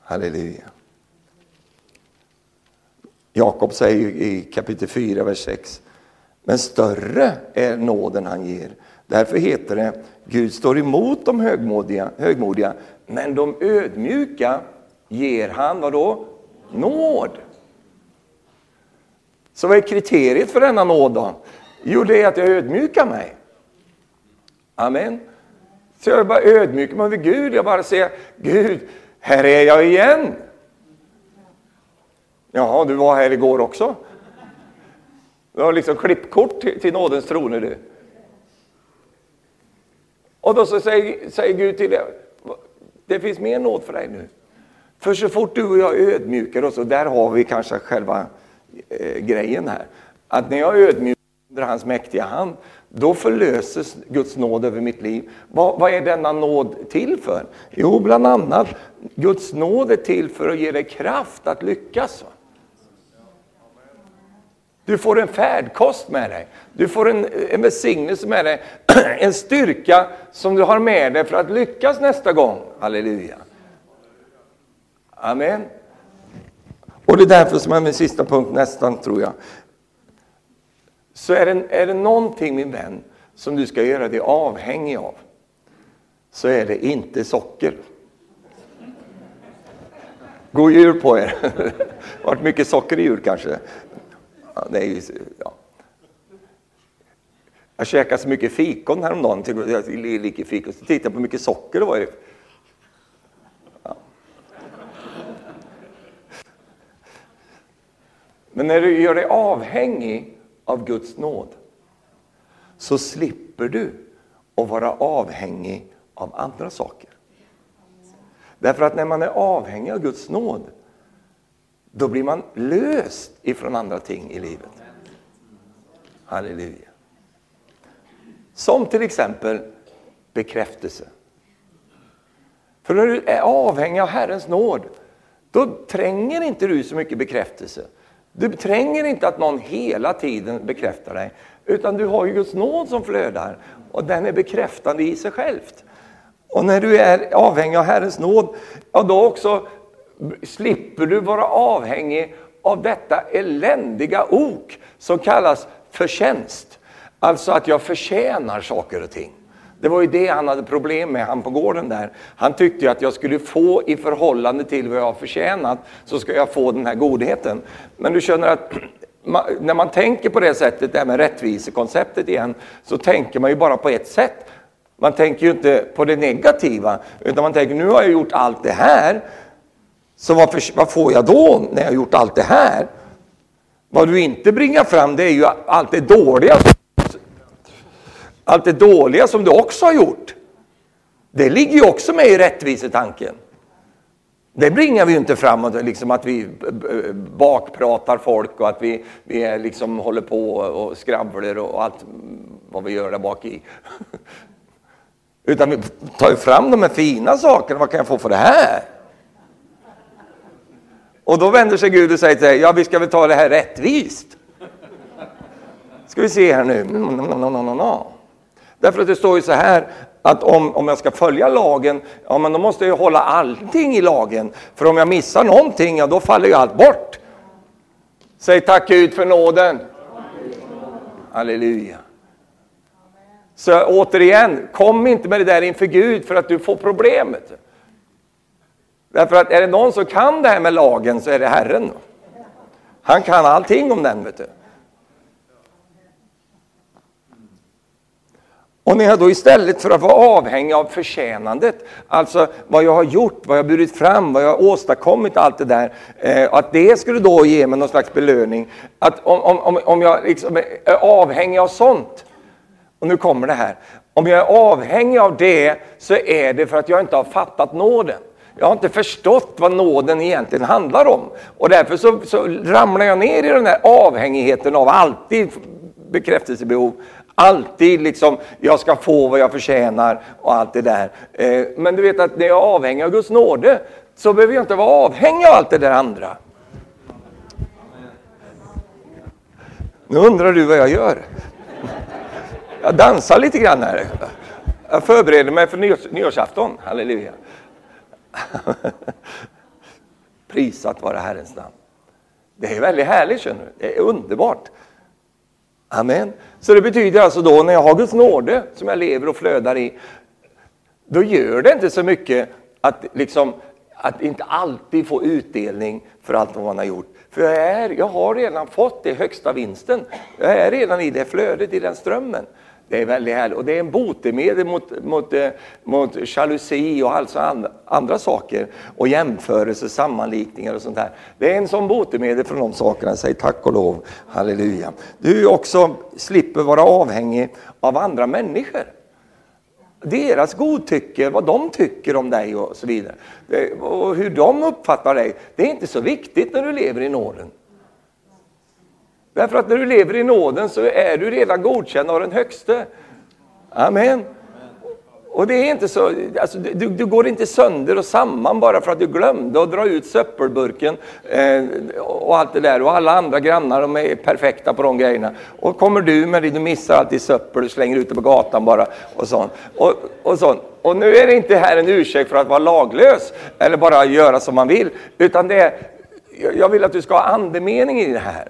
Speaker 1: Halleluja. Jakob säger i kapitel 4, vers 6. Men större är nåden han ger. Därför heter det, Gud står emot de högmodiga, högmodiga men de ödmjuka ger han, vadå? Nåd. Så vad är kriteriet för denna nåd då? Jo, det är att jag ödmjukar mig. Amen. Så jag bara ödmjukar mig över Gud. Jag bara säger, Gud, här är jag igen. Jaha, du var här igår också. Du har liksom klippkort till, till nådens troner du. Och då så säger, säger Gud till dig, det finns mer nåd för dig nu. För så fort du och jag ödmjukar oss, och där har vi kanske själva eh, grejen här. Att när jag ödmjukar under hans mäktiga hand, då förlöses Guds nåd över mitt liv. Vad, vad, är denna nåd till för? Jo, bland annat, Guds nåd är till för att ge dig kraft att lyckas. Du får en färdkost med dig. Du får en, en välsignelse med dig. En styrka som du har med dig för att lyckas nästa gång. Halleluja. Amen. Och det är därför som är min sista punkt nästan, tror jag. Så är det, är det någonting, min vän, som du ska göra dig avhängig av, så är det inte socker. God jul på er! Det har varit mycket socker i jul kanske. Det är ju, ja. Jag käkade så mycket fikon häromdagen, jag gick fikon, så tittade jag på hur mycket socker det var i ja. Men när du gör dig avhängig av Guds nåd så slipper du att vara avhängig av andra saker. Därför att när man är avhängig av Guds nåd då blir man löst ifrån andra ting i livet. Halleluja. Som till exempel bekräftelse. För när du är avhängig av Herrens nåd, då tränger inte du så mycket bekräftelse. Du tränger inte att någon hela tiden bekräftar dig, utan du har ju Guds nåd som flödar och den är bekräftande i sig självt. Och när du är avhängig av Herrens nåd, ja då också slipper du vara avhängig av detta eländiga ok som kallas förtjänst. Alltså att jag förtjänar saker och ting. Det var ju det han hade problem med, han på gården där. Han tyckte ju att jag skulle få i förhållande till vad jag har förtjänat, så ska jag få den här godheten. Men du känner att när man tänker på det sättet, det här med rättvisekonceptet igen, så tänker man ju bara på ett sätt. Man tänker ju inte på det negativa, utan man tänker nu har jag gjort allt det här, så vad, vad får jag då när jag har gjort allt det här? Vad du inte bringar fram det är ju allt det dåliga. Allt det dåliga som du också har gjort. Det ligger ju också med i rättvisetanken. Det bringar vi ju inte fram, liksom att vi bakpratar folk och att vi, vi liksom håller på och skravlar och allt vad vi gör där bak i. Utan vi tar ju fram de här fina sakerna, vad kan jag få för det här? Och då vänder sig Gud och säger till dig, ja vi ska väl ta det här rättvist. Ska vi se här nu. Mm, mm, mm, Därför att det står ju så här att om, om jag ska följa lagen, ja men då måste jag ju hålla allting i lagen. För om jag missar någonting, ja då faller ju allt bort. Säg tack Gud för nåden. Halleluja. Så återigen, kom inte med det där inför Gud för att du får problemet. Därför att är det någon som kan det här med lagen så är det Herren. Han kan allting om den. Vet du. Och när jag då istället för att vara avhängig av förtjänandet, alltså vad jag har gjort, vad jag har burit fram, vad jag har åstadkommit, allt det där, eh, att det skulle då ge mig någon slags belöning. Att om, om, om jag liksom är avhängig av sånt, och nu kommer det här, om jag är avhängig av det så är det för att jag inte har fattat nåden. Jag har inte förstått vad nåden egentligen handlar om. Och därför så, så ramlar jag ner i den här avhängigheten av alltid bekräftelsebehov. Alltid liksom, jag ska få vad jag förtjänar och allt det där. Eh, men du vet att när jag är avhängig av Guds nåde så behöver jag inte vara avhängig av allt det där andra. Nu undrar du vad jag gör. Jag dansar lite grann här. Jag förbereder mig för nyårs, nyårsafton. Halleluja. Prisat vara Herrens namn. Det är väldigt härligt, känner du. Det är underbart. Amen. Så det betyder alltså då, när jag har Guds nåde som jag lever och flödar i, då gör det inte så mycket att, liksom, att inte alltid få utdelning för allt vad man har gjort. För jag, är, jag har redan fått det högsta vinsten. Jag är redan i det flödet, i den strömmen. Det är väldigt härligt. Och det är en botemedel mot, mot, eh, mot jalusi och alltså andra, saker. Och jämförelser, sammanlikningar och sånt där. Det är en sån botemedel för de sakerna. Säg tack och lov. Halleluja. Du också slipper vara avhängig av andra människor. Deras godtycke, vad de tycker om dig och så vidare. Och hur de uppfattar dig. Det är inte så viktigt när du lever i nåden. Därför att när du lever i nåden så är du redan godkänd av den högste. Amen. Och det är inte så, alltså, du, du, går inte sönder och samman bara för att du glömde att dra ut söppelburken eh, och allt det där. Och alla andra grannar de är perfekta på de grejerna. Och kommer du med det, du missar alltid söppel och slänger ut det på gatan bara. Och sånt. Och, och, sånt. och nu är det inte här en ursäkt för att vara laglös eller bara göra som man vill. Utan det är, jag vill att du ska ha andemening i det här.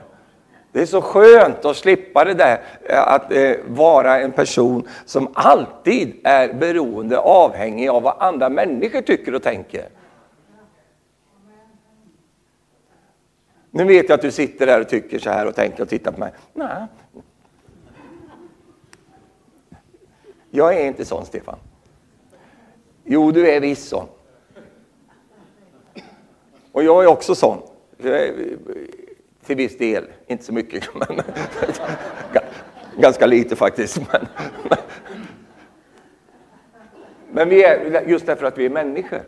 Speaker 1: Det är så skönt att slippa det där eh, att eh, vara en person som alltid är beroende, avhängig av vad andra människor tycker och tänker. Nu vet jag att du sitter där och tycker så här och tänker och tittar på mig. Nej. Jag är inte sån, Stefan. Jo, du är viss sån. Och jag är också sån. Till viss del, inte så mycket, men ganska lite faktiskt. Men, men vi är, just därför att vi är människor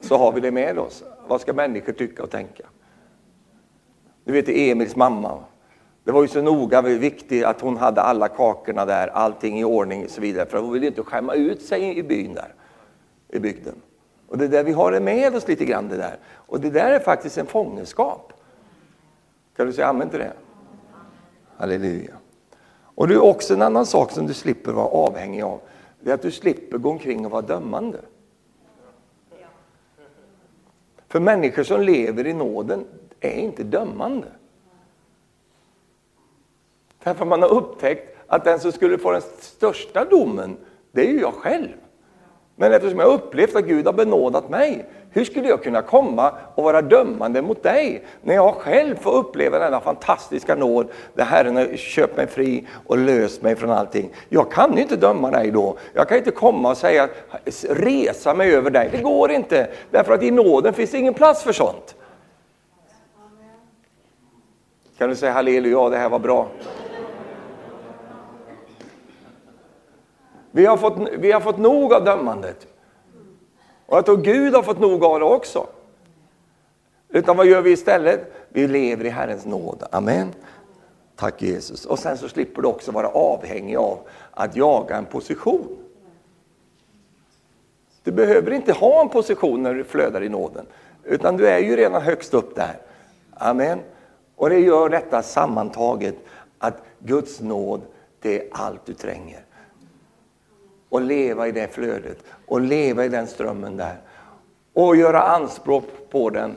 Speaker 1: så har vi det med oss. Vad ska människor tycka och tänka? Du vet Emils mamma. Det var ju så noga viktigt att hon hade alla kakorna där, allting i ordning och så vidare. För hon ville inte skämma ut sig i byn där, i bygden. Och det där vi har det med oss lite grann det där. Och det där är faktiskt en fångenskap. Ska du säga amen till det? Halleluja. Och det är också en annan sak som du slipper vara avhängig av. Det är att du slipper gå omkring och vara dömande. För människor som lever i nåden är inte dömande. Därför man har upptäckt att den som skulle få den största domen, det är ju jag själv. Men eftersom jag upplevt att Gud har benådat mig, hur skulle jag kunna komma och vara dömande mot dig när jag själv får uppleva denna fantastiska nåd där Herren har köpt mig fri och löst mig från allting. Jag kan ju inte döma dig då. Jag kan inte komma och säga resa mig över dig. Det går inte, därför att i nåden finns det ingen plats för sånt. Kan du säga halleluja, det här var bra. Vi har fått, vi har fått nog av dömandet. Och jag tror Gud har fått nog av det också. Utan vad gör vi istället? Vi lever i Herrens nåd. Amen. Tack Jesus. Och sen så slipper du också vara avhängig av att jaga en position. Du behöver inte ha en position när du flödar i nåden. Utan du är ju redan högst upp där. Amen. Och det gör detta sammantaget att Guds nåd, det är allt du tränger och leva i det flödet och leva i den strömmen där. Och göra anspråk på den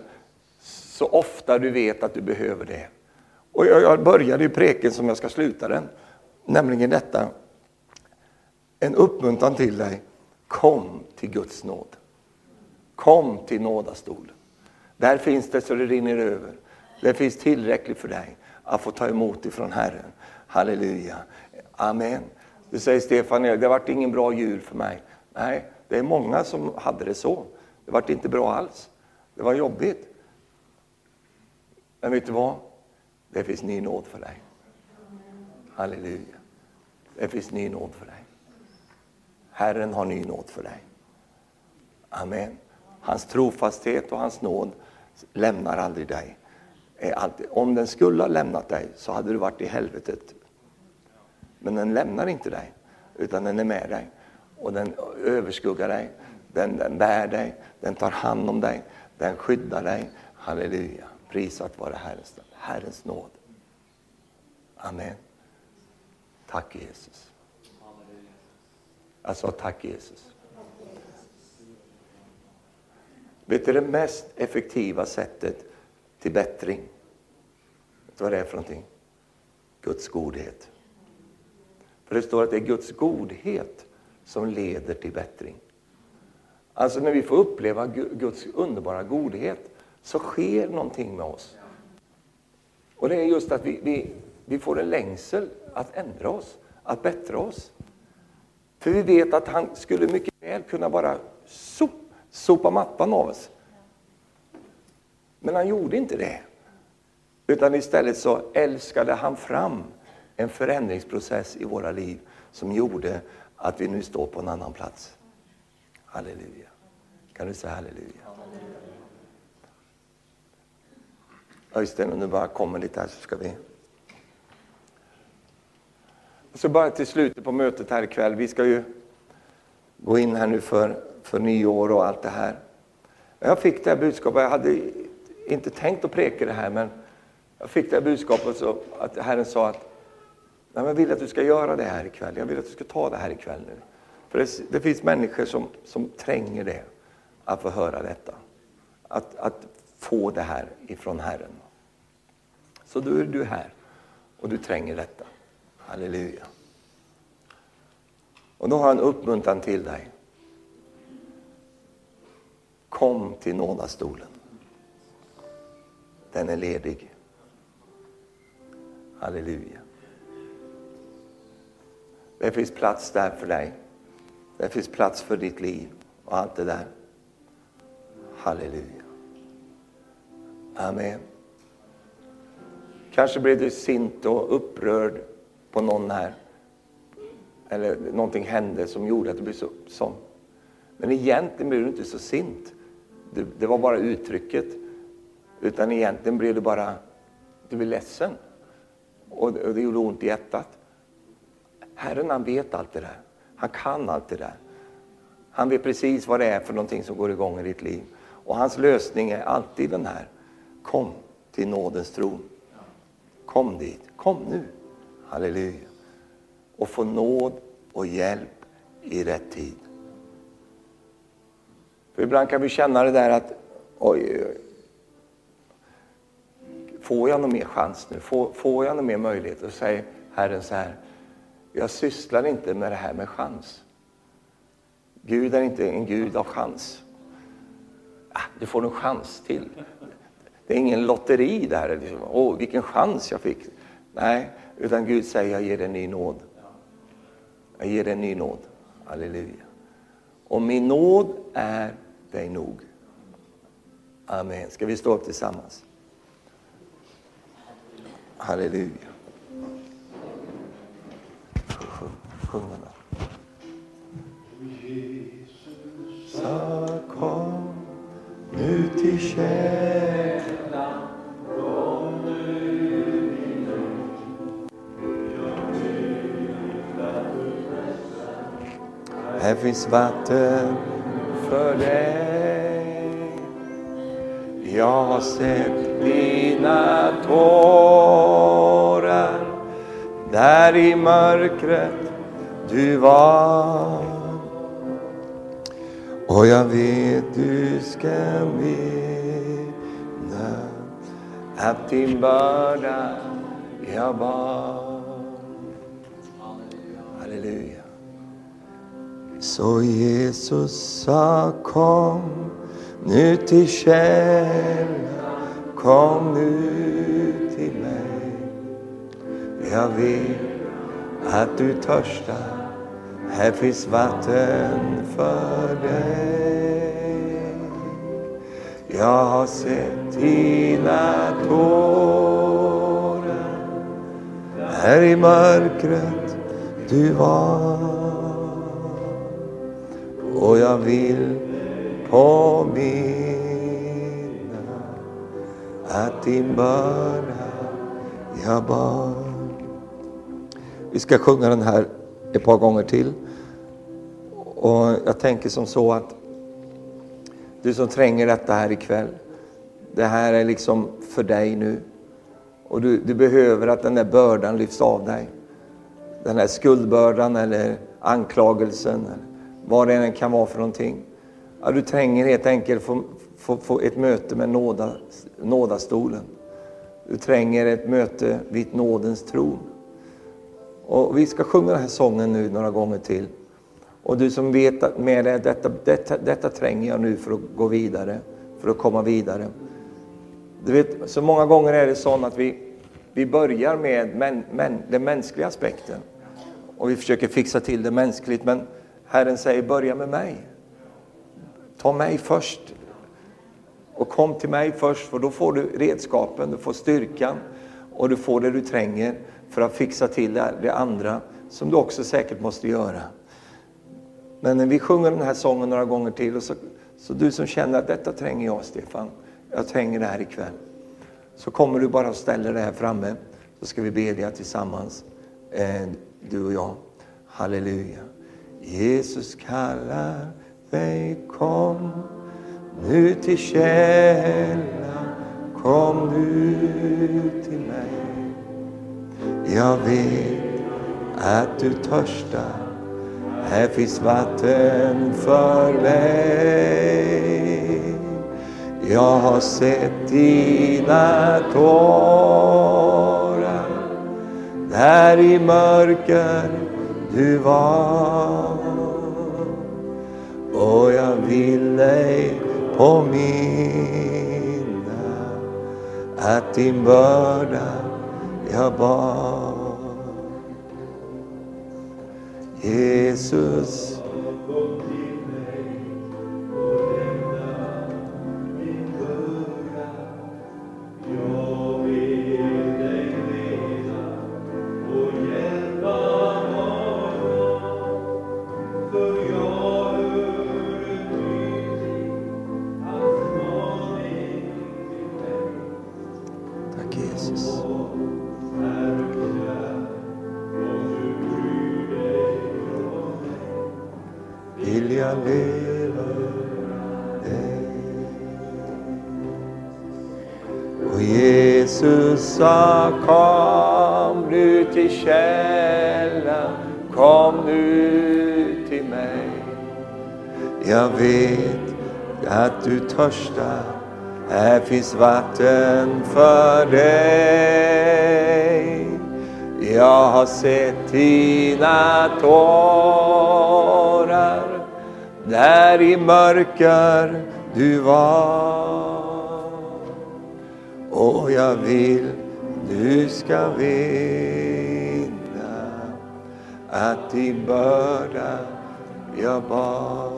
Speaker 1: så ofta du vet att du behöver det. Och jag började i preken som jag ska sluta den, nämligen detta. En uppmuntran till dig. Kom till Guds nåd. Kom till nådastolen. Där finns det så det rinner över. Det finns tillräckligt för dig att få ta emot ifrån Herren. Halleluja. Amen. Du säger Stefan, det varit ingen bra jul för mig. Nej, det är många som hade det så. Det vart inte bra alls. Det var jobbigt. Men vet du vad? Det finns ny nåd för dig. Halleluja. Det finns ny nåd för dig. Herren har ny nåd för dig. Amen. Hans trofasthet och hans nåd lämnar aldrig dig. Alltid, om den skulle ha lämnat dig så hade du varit i helvetet men den lämnar inte dig, utan den är med dig. Och den överskuggar dig, den, den bär dig, den tar hand om dig, den skyddar dig. Halleluja, prisat vare Herrens, Herrens nåd. Amen. Tack Jesus. Jag sa tack Jesus. Vet du det mest effektiva sättet till bättring, Vet du vad det är för någonting? Guds godhet. För det står att det är Guds godhet som leder till bättring. Alltså när vi får uppleva Guds underbara godhet så sker någonting med oss. Och det är just att vi, vi, vi får en längsel att ändra oss, att bättra oss. För vi vet att han skulle mycket väl kunna bara sop, sopa mattan av oss. Men han gjorde inte det. Utan istället så älskade han fram en förändringsprocess i våra liv som gjorde att vi nu står på en annan plats. Halleluja. Kan du säga halleluja? Öystein, om du bara kommer lite här så ska vi... Så bara till slutet på mötet här ikväll. Vi ska ju gå in här nu för, för nyår och allt det här. Jag fick det här budskapet, jag hade inte tänkt att preka det här men jag fick det här budskapet så att Herren sa att Nej, jag vill att du ska göra det här ikväll. Jag vill att du ska ta det här ikväll nu. För det, det finns människor som, som tränger det, att få höra detta. Att, att få det här ifrån Herren. Så då är du här och du tränger detta. Halleluja. Och då har jag en uppmuntran till dig. Kom till nådastolen. Den är ledig. Halleluja. Det finns plats där för dig. Det finns plats för ditt liv och allt det där. Halleluja. Amen. Kanske blev du sint och upprörd på någon här. Eller någonting hände som gjorde att du blev så, sån. Men egentligen blev du inte så sint. Det, det var bara uttrycket. Utan egentligen blev du bara, du blev ledsen. Och, och det gjorde ont i hjärtat. Herren han vet allt det där. Han kan allt det där. Han vet precis vad det är för någonting som går igång i ditt liv. Och hans lösning är alltid den här. Kom till nådens tron. Kom dit. Kom nu. Halleluja. Och få nåd och hjälp i rätt tid. För ibland kan vi känna det där att oj, oj, får jag någon mer chans nu? Får, får jag någon mer möjlighet? Och säger Herren så här, jag sysslar inte med det här med chans. Gud är inte en Gud av chans. Ah, du får en chans till. Det är ingen lotteri där. Liksom. Åh, vilken chans jag fick. Nej, utan Gud säger jag ger dig en ny nåd. Jag ger dig en ny nåd. Halleluja. Och min nåd är dig nog. Amen. Ska vi stå upp tillsammans? Halleluja. Sjunga med. Jesus kom nu till källan, kom nu Här finns vatten för dig. Jag har sett dina tårar där i mörkret du var. Och jag vet du ska vinna att din börda jag bar. Halleluja. Så Jesus sa kom nu till källan, kom nu till mig. Jag vet att du törstar här finns vatten för dig. Jag har sett dina tårar här i mörkret du var. Och jag vill påminna att din börda jag bar. Vi ska sjunga den här ett par gånger till. Och jag tänker som så att du som tränger detta här ikväll, det här är liksom för dig nu. Och du, du behöver att den där bördan lyfts av dig. Den här skuldbördan eller anklagelsen, eller vad det än kan vara för någonting. Ja, du tränger helt enkelt få, få, få ett möte med nåda, nådastolen. Du tränger ett möte vid nådens tron. Och vi ska sjunga den här sången nu några gånger till. Och du som vet med dig, detta, detta, detta tränger jag nu för att gå vidare, för att komma vidare. Du vet, så många gånger är det så att vi, vi börjar med men, men, den mänskliga aspekten. Och vi försöker fixa till det mänskligt, men Herren säger börja med mig. Ta mig först. Och kom till mig först, för då får du redskapen, du får styrkan och du får det du tränger för att fixa till det andra som du också säkert måste göra. Men vi sjunger den här sången några gånger till, och så, så du som känner att detta tränger jag Stefan, jag tränger det här ikväll. Så kommer du bara och ställer det här framme, så ska vi bedja tillsammans, eh, du och jag. Halleluja. Jesus kallar dig, kom nu till källan, kom nu till mig. Jag vet att du törstar här finns vatten för mig. Jag har sett dina tårar där i mörker du var. Och jag vill dig påminna att din börda jag bar. Jesus. Törsta, här finns vatten för dig. Jag har sett dina tårar där i mörker du var. Och jag vill du ska veta att din börda jag bar.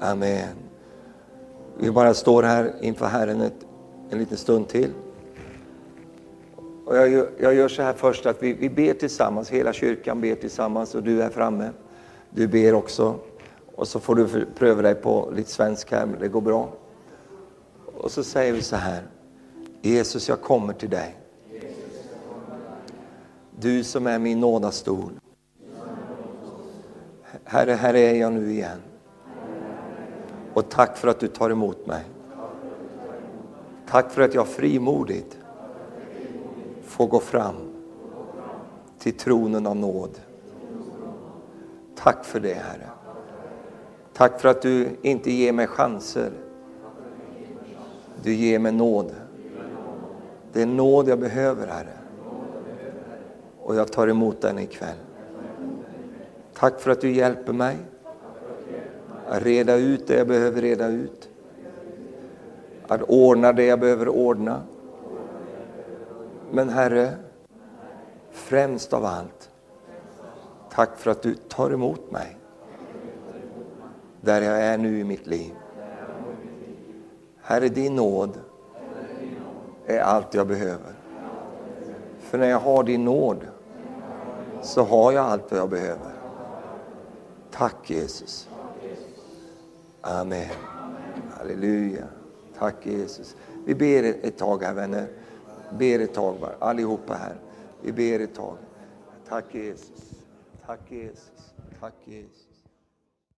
Speaker 1: Amen. Vi bara står här inför Herren ett, en liten stund till. Och jag, gör, jag gör så här först att vi, vi ber tillsammans, hela kyrkan ber tillsammans och du är framme. Du ber också. Och så får du pröva dig på lite svensk här, det går bra. Och så säger vi så här. Jesus, jag kommer till dig. Du som är min nådastol. Herre, här är jag nu igen. Och tack för att du tar emot mig. Tack för att jag frimodigt får gå fram till tronen av nåd. Tack för det, Herre. Tack för att du inte ger mig chanser. Du ger mig nåd. Det är nåd jag behöver, Herre. Och jag tar emot den ikväll. Tack för att du hjälper mig att reda ut det jag behöver reda ut. Att ordna det jag behöver ordna. Men Herre, främst av allt, tack för att du tar emot mig där jag är nu i mitt liv. Herre, din nåd är allt jag behöver. För när jag har din nåd så har jag allt vad jag behöver. Tack Jesus. Amen. Halleluja. Tack Jesus. Vi ber ett tag här vänner. Ber ett tag bara, allihopa här. Vi ber ett tag. Tack Jesus. Tack Jesus. Tack Jesus.